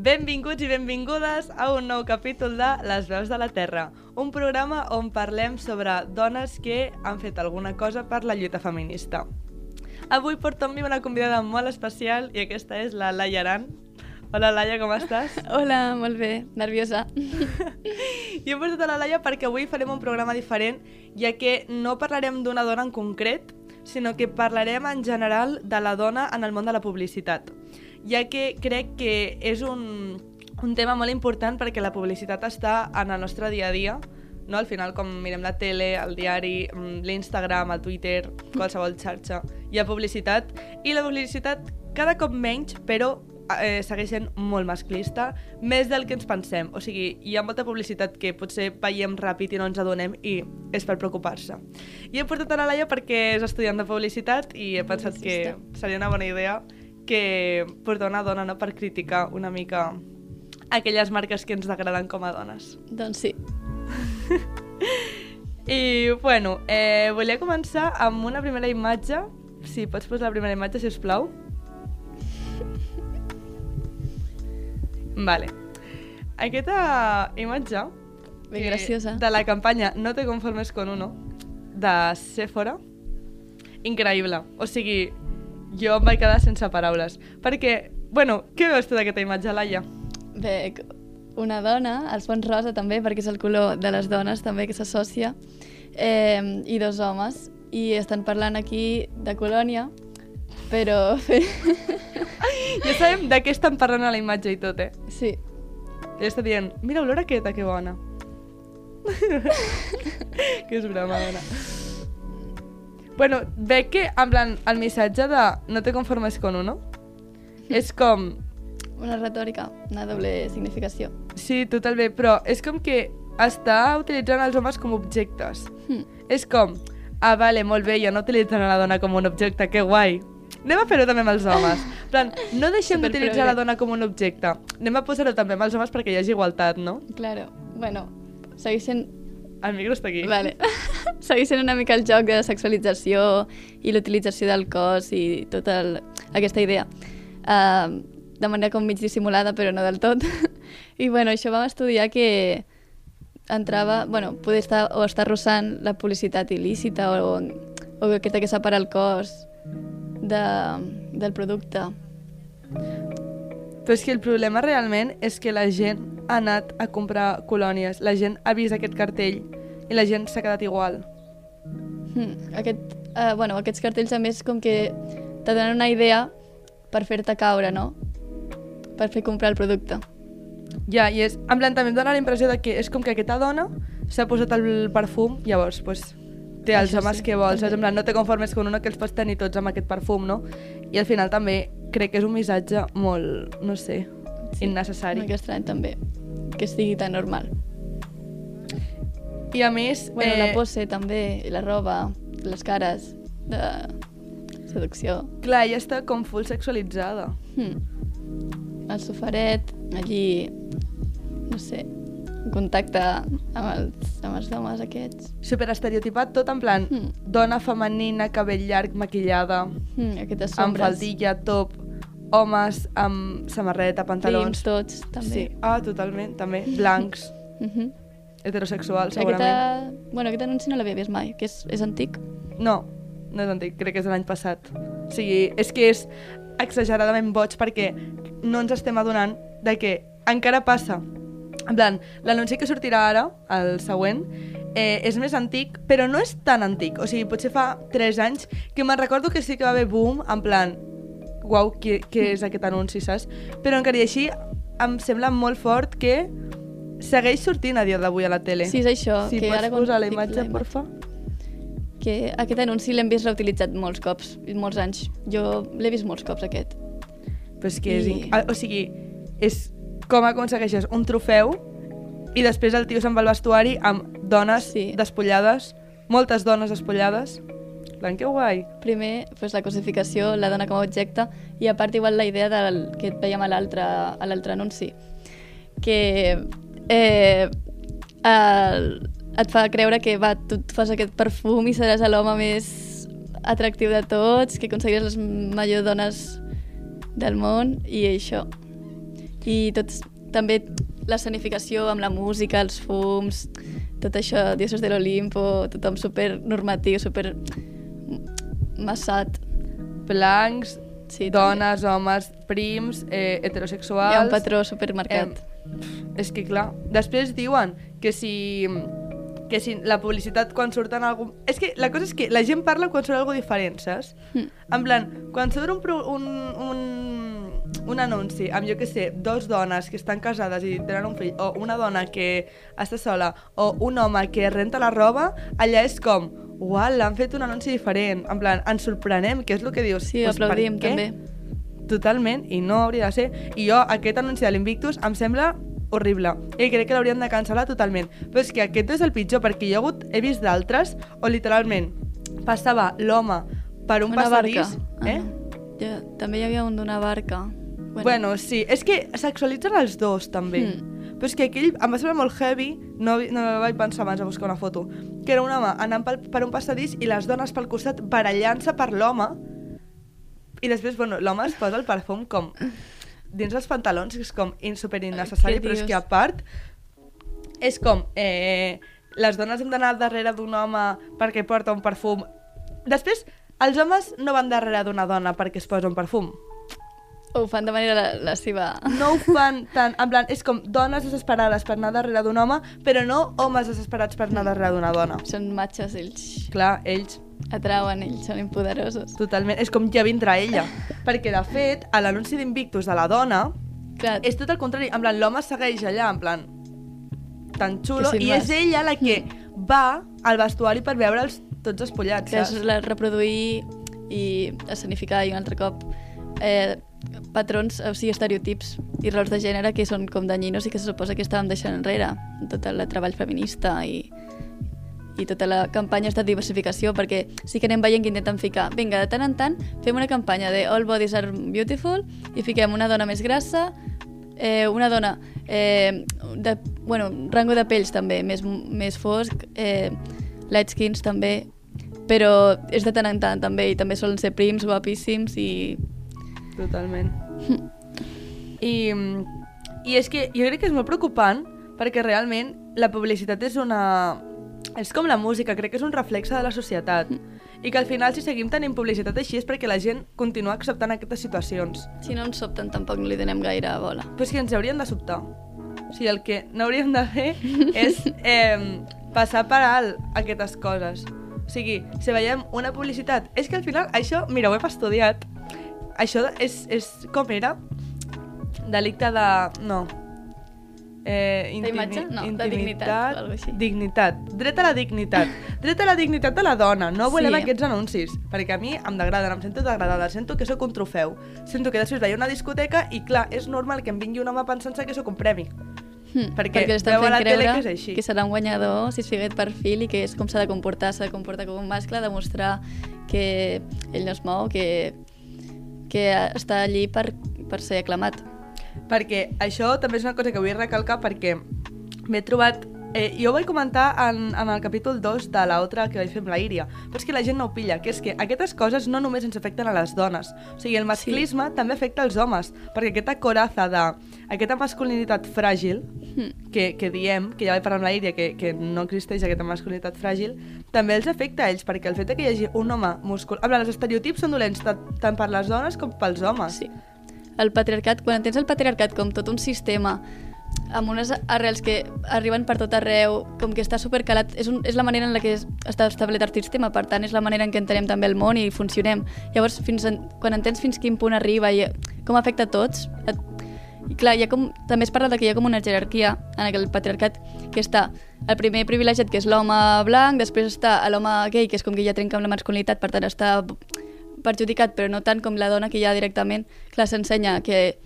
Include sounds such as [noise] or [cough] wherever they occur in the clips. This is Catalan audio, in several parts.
Benvinguts i benvingudes a un nou capítol de Les veus de la Terra, un programa on parlem sobre dones que han fet alguna cosa per la lluita feminista. Avui porto amb mi una convidada molt especial i aquesta és la Laia Aran. Hola Laia, com estàs? [laughs] Hola, molt bé, nerviosa. [laughs] I he portat a la Laia perquè avui farem un programa diferent, ja que no parlarem d'una dona en concret, sinó que parlarem en general de la dona en el món de la publicitat ja que crec que és un, un tema molt important perquè la publicitat està en el nostre dia a dia, no? Al final, com mirem la tele, el diari, mm, l'Instagram, el Twitter, qualsevol xarxa, hi ha publicitat, i la publicitat cada cop menys, però eh, segueix sent molt masclista, més del que ens pensem. O sigui, hi ha molta publicitat que potser veiem ràpid i no ens adonem i és per preocupar-se. I he portat a la Laia perquè és estudiant de publicitat i he pensat que seria una bona idea que portar una dona no, per criticar una mica aquelles marques que ens agraden com a dones. Doncs sí. [laughs] I, bueno, eh, volia començar amb una primera imatge. Si pots posar la primera imatge, si us plau. Vale. Aquesta imatge... Ben graciosa. De la campanya No te conformes con uno, de Sephora. Increïble. O sigui, jo em vaig quedar sense paraules. Perquè, bueno, què veus tu d'aquesta imatge, Laia? Bé, una dona, els fons rosa també, perquè és el color de les dones també que s'associa, eh, i dos homes, i estan parlant aquí de colònia, però... [laughs] ja sabem de què estan parlant a la imatge i tot, eh? Sí. I està dient, mira olor aquesta, que bona. [laughs] que és broma, dona. Bueno, veig que, en plan, el missatge de no te conformes con uno és com... Una retòrica, una doble significació. Sí, totalment, però és com que està utilitzant els homes com objectes. Hmm. És com, ah, vale, molt bé, ja no utilitzen a la dona com un objecte, que guai. Anem a fer-ho també amb els homes. Plan, no deixem d'utilitzar la dona com un objecte. Anem a posar-ho també amb els homes perquè hi hagi igualtat, no? Claro. Bueno, segueix sent el micro està aquí. Vale. [laughs] Segueix sent una mica el joc de sexualització i l'utilització del cos i tota el, aquesta idea. Uh, de manera com mig dissimulada, però no del tot. [laughs] I bueno, això vam estudiar que entrava, bueno, poder estar o estar rossant la publicitat il·lícita o, o aquesta que separa el cos de, del producte. Però és que el problema realment és que la gent ha anat a comprar colònies, la gent ha vist aquest cartell i la gent s'ha quedat igual. Hmm. Aquest, uh, bueno, aquests cartells a més com que te donen una idea per fer-te caure, no? Per fer comprar el producte. Ja, i és, en plan, també em dona la impressió de que és com que aquesta dona s'ha posat el perfum, llavors, pues, té els Això homes sí, que vols, en plan, no te conformes con uno que els pots tenir tots amb aquest perfum, no? I al final també crec que és un missatge molt, no sé, sí, innecessari. Sí, estrany també, que estigui tan normal. I a més... Bueno, eh... la pose també, la roba, les cares de seducció. Clar, ja està com full sexualitzada. Hmm. El sofaret, allí, no sé, en contacte amb els, amb els homes aquests. Super estereotipat, tot en plan hmm. dona femenina, cabell llarg, maquillada, hmm, aquestes sombres. amb faldilla, top, homes amb samarreta, pantalons... Prims tots, també. Sí, ah, totalment, també. Blancs. uh -huh. Heterosexual, segurament. Aquesta... Bueno, aquest anunci no l'havia vist mai, que és, és antic. No, no és antic, crec que és de l'any passat. O sigui, és que és exageradament boig perquè no ens estem adonant de que encara passa. En plan, l'anunci que sortirà ara, el següent, eh, és més antic, però no és tan antic. O sigui, potser fa 3 anys, que me'n recordo que sí que va haver boom, en plan, uau, què, què és aquest anunci, saps? Però encara i així em sembla molt fort que segueix sortint a dia d'avui a la tele. Sí, és això. Si que pots ara posar la imatge, porfa. Que aquest anunci l'hem vist reutilitzat molts cops, molts anys. Jo l'he vist molts cops, aquest. Però és que és... I- inc- ah, O sigui, és com aconsegueixes un trofeu i després el tio se'n va al vestuari amb dones Sí. despullades, moltes dones despullades. Plan, que guai. Primer, pues, la cosificació, la dona com a objecte, i a part igual la idea del, que et veiem a l'altre anunci, que eh, el, et fa creure que va, tu et fas aquest perfum i seràs l'home més atractiu de tots, que aconseguiràs les millors dones del món, i això. I tots, també l'escenificació amb la música, els fums, tot això, dioses de l'Olimpo, tothom super normatiu, super massat. Blancs, Sí, dones, homes, prims, eh, Hi heterosexuals... ha un patró supermarcat. És que clar, després diuen que si que si la publicitat quan surt en algun... És que la cosa és que la gent parla quan surt algo diferent, saps? Mm. En plan, quan surt un, un, un, un anunci amb, jo que sé, dos dones que estan casades i tenen un fill, o una dona que està sola, o un home que renta la roba, allà és com, uau, l'han fet un anunci diferent. En plan, ens sorprenem, que és el que dius. Sí, "Pues, aplaudim què?" també. Totalment, i no hauria de ser. I jo, aquest anunci de l'Invictus em sembla horrible. I crec que l'haurien de cancel·lar totalment. Però és que aquest és el pitjor, perquè jo he, hagut, he vist d'altres on literalment passava l'home per un Una barca. passadís... Eh? Ah, ja, també hi havia un d'una barca. Bueno. bueno, sí. És que sexualitzen els dos, també. Mm. Però és que aquell em va semblar molt heavy, no, no vaig pensar abans a buscar una foto, que era un home anant pel, per un passadís i les dones pel costat barallant-se per l'home i després, bueno, l'home es posa el perfum com dins els pantalons, que és com super innecessari, però és que a part és com eh, les dones hem d'anar darrere d'un home perquè porta un perfum. Després, els homes no van darrere d'una dona perquè es posa un perfum. Ho fan de manera la, la seva... No ho fan tant, en plan, és com dones desesperades per anar darrere d'un home, però no homes desesperats per anar darrere d'una dona. Són matxos, ells Clar, ells atrauen, ells són impoderosos. totalment, és com ja vindrà ella. Perquè, de fet, a l'anunci d'Invictus de la dona, Clar, és tot el contrari, en plan, l'home segueix allà, en plan, tan xulo, i és ella la que va al vestuari per veure'ls tots espollats, que és reproduir i escenificar i un altre cop eh, patrons, o sigui, estereotips i rols de gènere que són com danyinos i que se suposa que estàvem deixant enrere. Tot el treball feminista i, i tota la campanya de diversificació perquè sí que anem veient que intenten ficar vinga, de tant en tant fem una campanya de All Bodies are Beautiful i fiquem una dona més grassa eh, una dona eh, de, bueno, rango de pells també més, més fosc eh, light skins també però és de tant en tant també i també solen ser prims, guapíssims i Totalment. [laughs] I, I és que jo crec que és molt preocupant perquè realment la publicitat és una... És com la música, crec que és un reflexe de la societat. I que al final, si seguim tenint publicitat així, és perquè la gent continua acceptant aquestes situacions. si no ens sobten tampoc no li donem gaire bola Però és que ens haurien de sobtar. O sigui, el que no hauríem de fer [laughs] és eh, passar per alt aquestes coses. O sigui, si veiem una publicitat... És que al final, això, mira, ho hem estudiat. Això és, és com era? Delicte de... No. Eh, D'imatge? No, de dignitat o alguna així. Dignitat. Dret a la dignitat. Dret a la dignitat de la dona. No volem Sí. aquests anuncis. Perquè a mi em degraden, em sento degradada. Sento que sóc un trofeu. Sento que després vaig a una discoteca i, clar, és normal que em vingui un home pensant-se que sóc un premi. Hmm, Perquè perquè a fent la tele creure que és així. que serà un guanyador si es fica aquest perfil i que és com s'ha de comportar, s'ha de comportar com un mascle, demostrar que ell no es mou, que, que està allí per, per ser aclamat. Perquè això també és una cosa que vull recalcar perquè m'he trobat... Eh, jo ho vaig comentar en, en el capítol 2 de l'altra que vaig fer amb la Íria, però és que la gent no ho pilla, que és que aquestes coses no només ens afecten a les dones. O sigui, el masclisme sí. també afecta els homes, perquè aquesta coraza de... aquesta masculinitat fràgil, Hmm. que, que diem, que ja vaig parlar amb la Íria, que, que no existeix aquesta masculinitat fràgil, també els afecta a ells, perquè el fet que hi hagi un home muscul... Plan, els estereotips són dolents tant, tant per les dones com pels homes. Sí. El patriarcat, quan entens el patriarcat com tot un sistema amb unes arrels que arriben per tot arreu, com que està supercalat, és, un, és la manera en la que es- està establert el sistema, per tant és la manera en què entenem també el món i funcionem. Llavors, fins en, quan entens fins quin punt arriba i com afecta a tots, et, i clar, hi ha com, també es parla de que hi ha com una jerarquia en aquell patriarcat que està el primer privilegiat, que és l'home blanc, després està l'home gay, que és com que ja trenca amb la masculinitat, per tant està perjudicat, però no tant com la dona que ja directament, clar, s'ensenya que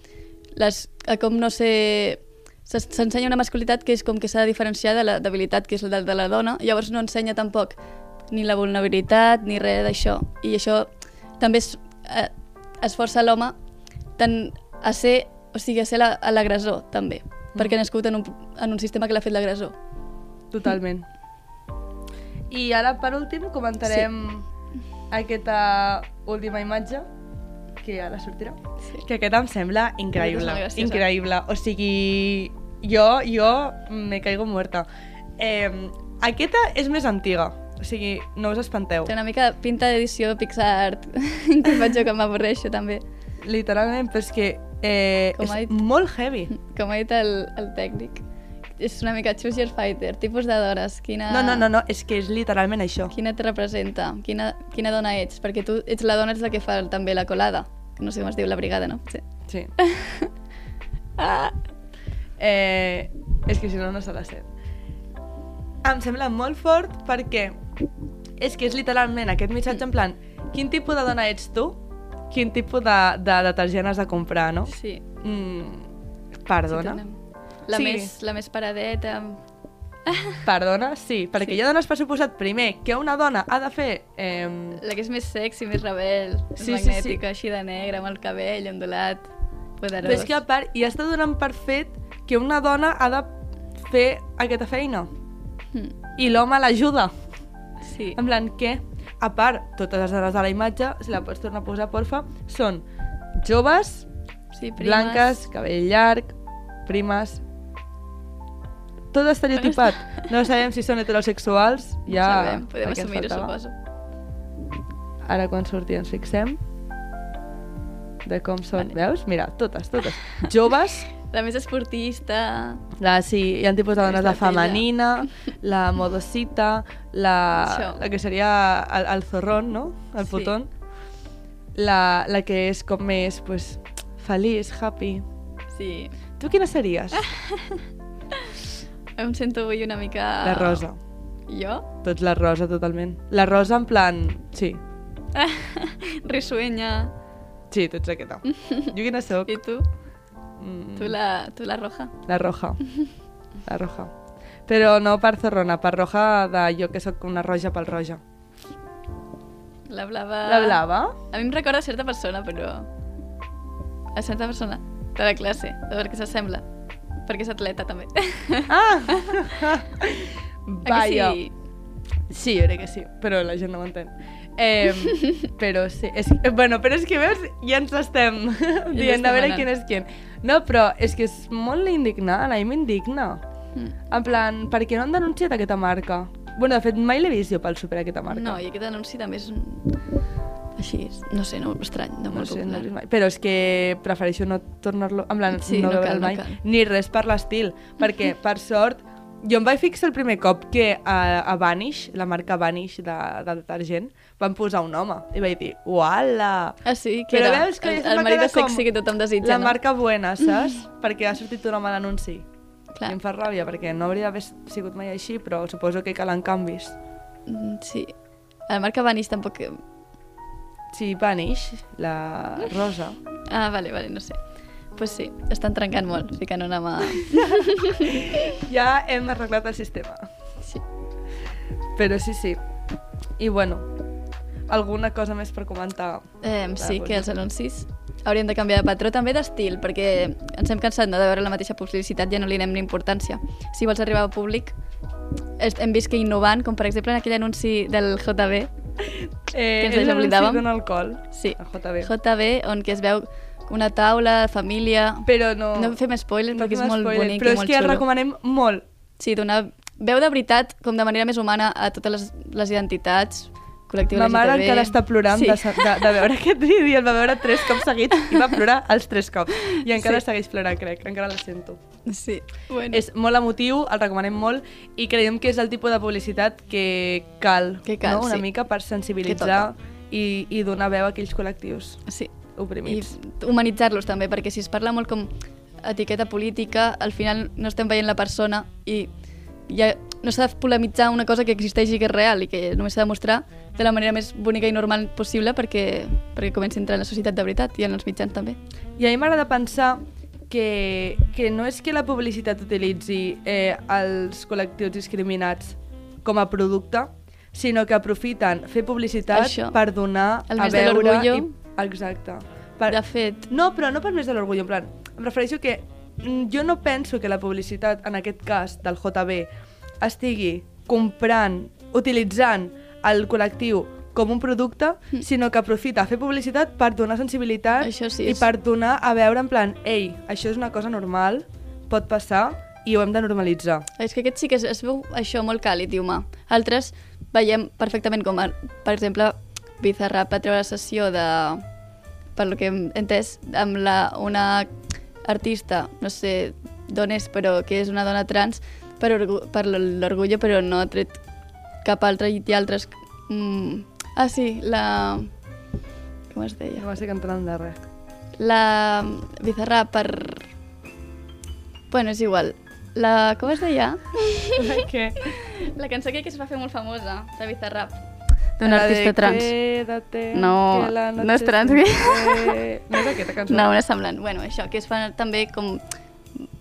les, a com no sé... S'ensenya una masculinitat que és com que s'ha de diferenciar de la debilitat que és la de, la dona, llavors no ensenya tampoc ni la vulnerabilitat ni res d'això. I això també es, eh, es força l'home tant a ser, o sigui, a ser la- l'agressor, també, perquè ha nascut en un, en un sistema que l'ha fet l'agressor. Totalment. I ara, per últim, comentarem aquesta última imatge, que ara sortirà. Sí. Que aquest em sembla increïble. Increïble. O sigui, jo, jo me caigo muerta. Eh, aquesta és més antiga. O sigui, no us espanteu. Té una mica de pinta d'edició Pixar, [laughs] que faig jo que m'avorreixo també. Literalment, però és que eh, Com és dit- molt heavy. [laughs] Com ha dit el, el tècnic. És una mica choose your fighter, tipus de dones. Quina, No, no, no, no, és que és literalment això. Quina et representa? Quina, quina dona ets? Perquè tu ets la dona ets la que fa també la colada. Que no sé com es diu, la brigada, no? Sí. Sí. [laughs] ah. eh, és que si no, no se la sé. Em sembla molt fort perquè és que és literalment aquest missatge en plan quin tipus de dona ets tu? Quin tipus de, de detergent has de comprar, no? Sí. Mm, perdona? Sí, la, Sí. més, la més paradeta... [laughs] Perdona? Sí, perquè Sí. ja dones per suposat primer que una dona ha de fer... Eh, La que és més sexy, més rebel, Sí, sí, sí, sí. magnètica, així de negre, amb el cabell ondulat, poderós. Però és que a part, ja està donant per fet que una dona ha de fer aquesta feina Mm, i l'home l'ajuda. Sí. En plan, què? A part, totes les dones de la imatge, si la pots tornar a posar, porfa, són joves, sí primes. blanques, cabell llarg, primes... Tot estereotipat. No sabem si són heterosexuals, No ja... sabem, podem assumir-ho, suposo. Ara quan surti ens fixem de com són. Vale. Veus? Mira, totes, totes. Joves, La més esportista... la, sí, hi ha tipus de dones de femenina, la modosita, la, Això. la que seria el, el zorrón, no? El Sí. putón. La, la que és com més, pues, feliç, happy. Sí. Tu quina series? [laughs] Em sento avui una mica... La rosa. Jo? Tots la rosa, totalment. La rosa en plan... Sí, [laughs] Risueña. sí, tu ets aquesta. Jo quina soc? I tu? Mm, Tu la, tu la roja? La roja. La roja. Però no per zorrona, per roja de jo que sóc una roja pel roja. La blava... La blava? A mi em recorda certa persona, però... A certa persona de la classe, de perquè s'assembla. Perquè és atleta, també. Ah! A [laughs] que Vaya. sí? Sí, jo crec que sí, però la gent no ho entén. Eh, [laughs] però sí, és, bueno, però és que veus, ja ens estem [laughs] dient a veure anant. quién és quién. No, però és que és molt indignant, a mi m'indigna. Mm. En plan, per què no han denunciat aquesta marca? Bueno, de fet, mai l'he vist jo pel super aquesta marca. No, i aquest anunci també és un... Així, no sé, no, estrany, no, no sé, no vist mai. Però és que prefereixo no tornar-lo... En plan, Sí, no, no veure'l no mai. cal. Ni res per l'estil. Perquè, [laughs] per sort, jo em vaig fixar el primer cop que a, a Vanish, la marca Vanish de, de detergent, van posar un home. I vaig dir, uala! Ah, sí? Que Però era veus que el, el marit de sexy que tothom desitja, la no? marca buena, saps? perquè ha sortit un home a l'anunci. Clar. I em fa ràbia, perquè no hauria d'haver sigut mai així, però suposo que calen canvis. Mm, Sí. La marca Vanish tampoc... Sí, Vanish, la rosa. Ah, vale, vale, no sé. Pues sí, estan trencant molt, ficant una mà... Ja hem arreglat el sistema. Sí. Però sí, sí. I bueno, alguna cosa més per comentar? Eh, sí, que els anuncis haurien de canviar de patró, també d'estil, perquè ens hem cansat no, de veure la mateixa publicitat, ja no li anem ni importància. Si vols arribar al públic, hem vist que innovant, com per exemple en aquell anunci del JB, [laughs] Eh, ens és l'anunci oblidàvem? d'un alcohol. sí, El JB. JB, on que es veu una taula, família... Però no... No fem spoilers perquè és molt spoiler, bonic però i és molt que el recomanem molt. Sí, donar veu de veritat, com de manera més humana, a totes les, les identitats, col·lectiu Ma mare encara està plorant sí. de, de, de veure aquest vídeo i el va veure tres cops seguits i va plorar els tres cops. I encara Sí. segueix plorant, crec. Encara la sento. Sí, bueno. És molt emotiu, el recomanem molt i creiem que és el tipus de publicitat que cal, Que cal, no? una sí. mica per sensibilitzar i, i donar veu a aquells col·lectius Sí. I oprimits. humanitzar-los també, perquè si es parla molt com etiqueta política, al final no estem veient la persona i ja no s'ha de polemitzar una cosa que existeix i que és real i que només s'ha de mostrar de la manera més bonica i normal possible perquè, perquè comenci a entrar en la societat de veritat i en els mitjans també. I a mi m'agrada pensar que, que no és que la publicitat utilitzi eh, els col·lectius discriminats com a producte, sinó que aprofiten fer publicitat Això. per donar El a veure... I... Exacte. Per... De fet, No, però no per més de l'orgull, en plan, em refereixo que mm, jo no penso que la publicitat, en aquest cas del JB, estigui comprant, utilitzant el col·lectiu com un producte, sinó que aprofita fer publicitat per donar sensibilitat sí, i per donar a veure en plan, ei, això és una cosa normal, pot passar i ho hem de normalitzar. és que aquest sí que es, es veu això molt càlid i humà. Altres veiem perfectament com, a- per exemple, Bizarrap va treure la sessió de, per lo que hem entès, amb la, una artista, no sé d'on és, però que és una dona trans, per, per l'orgullo, però no ha tret cap altre i altres... Mm, ah, sí, la... Com es deia? No m'estic entrant de res. La Bizarrap per... Bueno, és igual. La... Com es deia? Què? [laughs] La cançó que es va fer molt famosa, de Bizarrap. D'un La artista de trans. Quédate, No, que la no és trans. fue. No és aquesta cançó? No, una semblant. Bueno, això, que es fa també com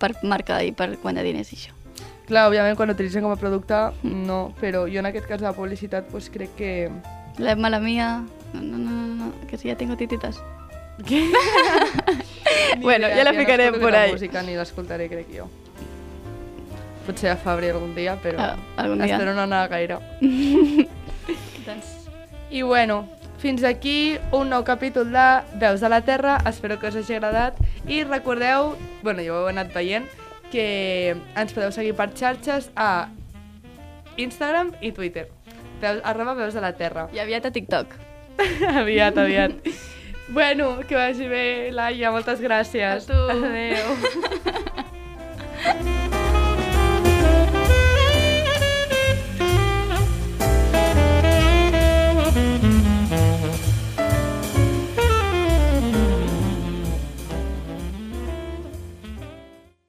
per marca i per guanyar diners i això. Clar, òbviament, quan l'utilitzen com a producte, no, però jo en aquest cas de la publicitat pues, crec que... La mala mía... No, no, no, no, no, que si ja tengo tititas. Què? [laughs] Bueno, ja la ficarem no por la ahí. música ni l'escoltaré, crec jo. Potser a Fabri algun dia, però Ah, algun dia. espero no anar gaire. [laughs] Doncs... I bueno, fins aquí un nou capítol de Veus de la Terra, espero que us hagi agradat i recordeu, bueno, ja ho heu anat veient, que ens podeu seguir per xarxes a Instagram i Twitter, veus, arroba Veus de la Terra. I aviat a TikTok. [laughs] aviat, aviat. bueno, que vagi bé, Laia, moltes gràcies. A tu. Adéu. [laughs]